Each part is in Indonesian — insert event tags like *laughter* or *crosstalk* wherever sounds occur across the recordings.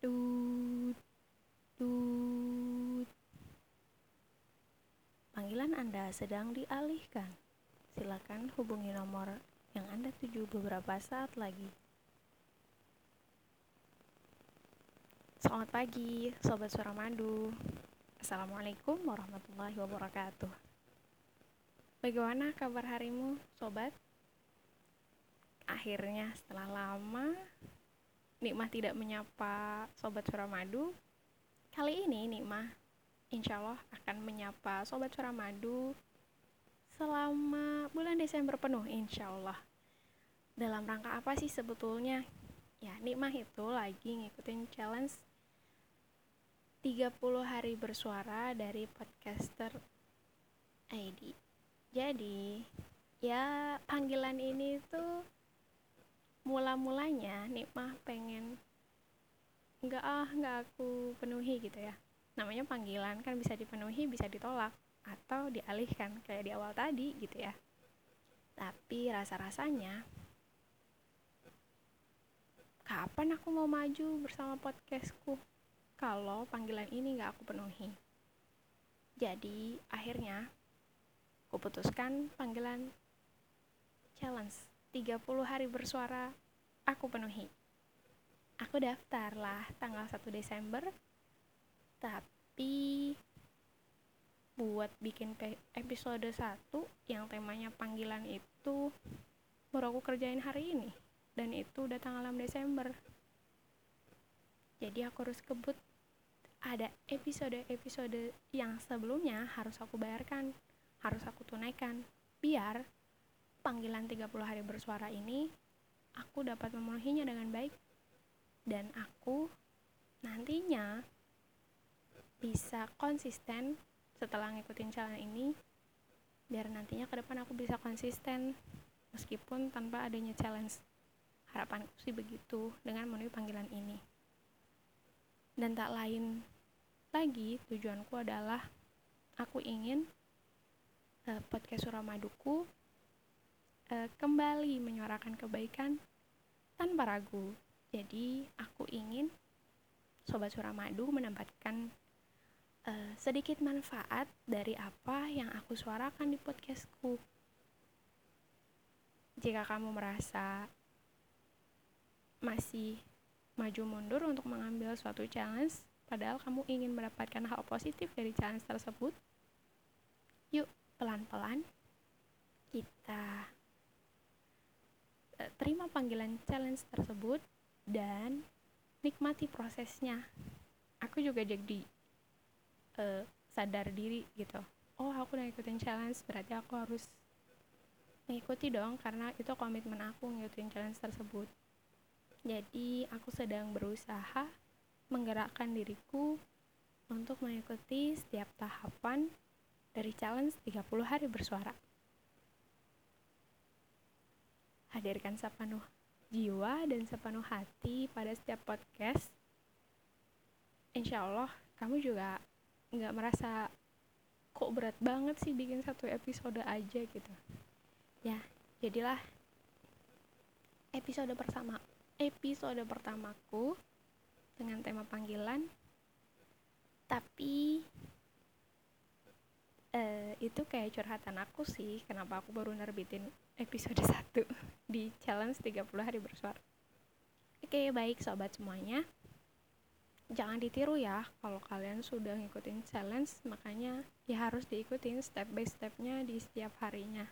Tut, tut. Panggilan Anda sedang dialihkan. Silakan hubungi nomor yang Anda tuju beberapa saat lagi. Selamat pagi, Sobat Suara Madu. Assalamualaikum warahmatullahi wabarakatuh. Bagaimana kabar harimu, Sobat? Akhirnya setelah lama Nikmah tidak menyapa Sobat Suramadu. Kali ini Nikmah insya Allah akan menyapa Sobat Suramadu selama bulan Desember penuh insya Allah. Dalam rangka apa sih sebetulnya? Ya, Nikmah itu lagi ngikutin challenge 30 hari bersuara dari podcaster ID. Jadi, ya panggilan ini tuh mula-mulanya Nikmah pengen nggak ah nggak aku penuhi gitu ya. Namanya panggilan kan bisa dipenuhi bisa ditolak atau dialihkan kayak di awal tadi gitu ya. Tapi rasa-rasanya kapan aku mau maju bersama podcastku kalau panggilan ini nggak aku penuhi? Jadi akhirnya aku putuskan panggilan challenge 30 hari bersuara aku penuhi. Aku daftar lah tanggal 1 Desember. Tapi buat bikin episode 1 yang temanya panggilan itu baru aku kerjain hari ini dan itu udah tanggal 6 Desember. Jadi aku harus kebut ada episode-episode yang sebelumnya harus aku bayarkan, harus aku tunaikan biar panggilan 30 hari bersuara ini aku dapat memenuhinya dengan baik. Dan aku nantinya bisa konsisten setelah ngikutin challenge ini biar nantinya ke depan aku bisa konsisten meskipun tanpa adanya challenge. Harapanku sih begitu dengan memenuhi panggilan ini. Dan tak lain lagi tujuanku adalah aku ingin uh, podcast Suramaduku uh, kembali menyuarakan kebaikan tanpa ragu. Jadi, aku ingin Sobat Suramadu mendapatkan uh, sedikit manfaat dari apa yang aku suarakan di podcastku. Jika kamu merasa masih maju mundur untuk mengambil suatu challenge, padahal kamu ingin mendapatkan hal positif dari challenge tersebut, yuk pelan-pelan kita Eh, terima panggilan challenge tersebut dan nikmati prosesnya. Aku juga jadi uh, sadar diri gitu. Oh aku udah ikutin challenge berarti aku harus mengikuti dong karena itu komitmen aku ngikutin challenge tersebut. Jadi aku sedang berusaha menggerakkan diriku untuk mengikuti setiap tahapan dari challenge 30 hari bersuara hadirkan sepenuh jiwa dan sepenuh hati pada setiap podcast. Insya Allah kamu juga nggak merasa kok berat banget sih bikin satu episode aja gitu. Ya, jadilah episode pertama episode pertamaku dengan tema panggilan tapi uh, itu kayak curhatan aku sih kenapa aku baru nerbitin episode *laughs* 1 di challenge 30 hari bersuara. Oke baik sobat semuanya. Jangan ditiru ya kalau kalian sudah ngikutin challenge makanya ya harus diikutin step by stepnya di setiap harinya.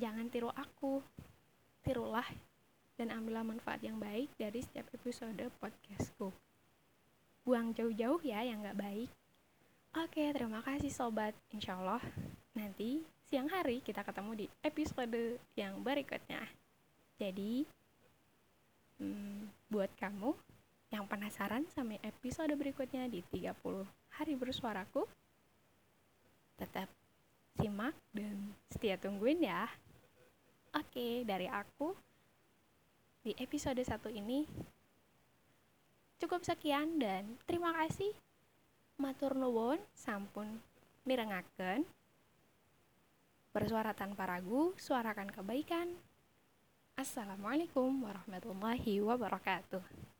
Jangan tiru aku tirulah dan ambillah manfaat yang baik dari setiap episode podcastku. Buang jauh-jauh ya yang gak baik Oke, terima kasih sobat. Insya Allah nanti siang hari kita ketemu di episode yang berikutnya. Jadi, hmm, buat kamu yang penasaran sama episode berikutnya di 30 hari bersuaraku, tetap simak dan setia tungguin ya. Oke, dari aku di episode satu ini cukup sekian dan terima kasih matur nuwun sampun mirengaken. Bersuara tanpa ragu suarakan kebaikan. Assalamualaikum warahmatullahi wabarakatuh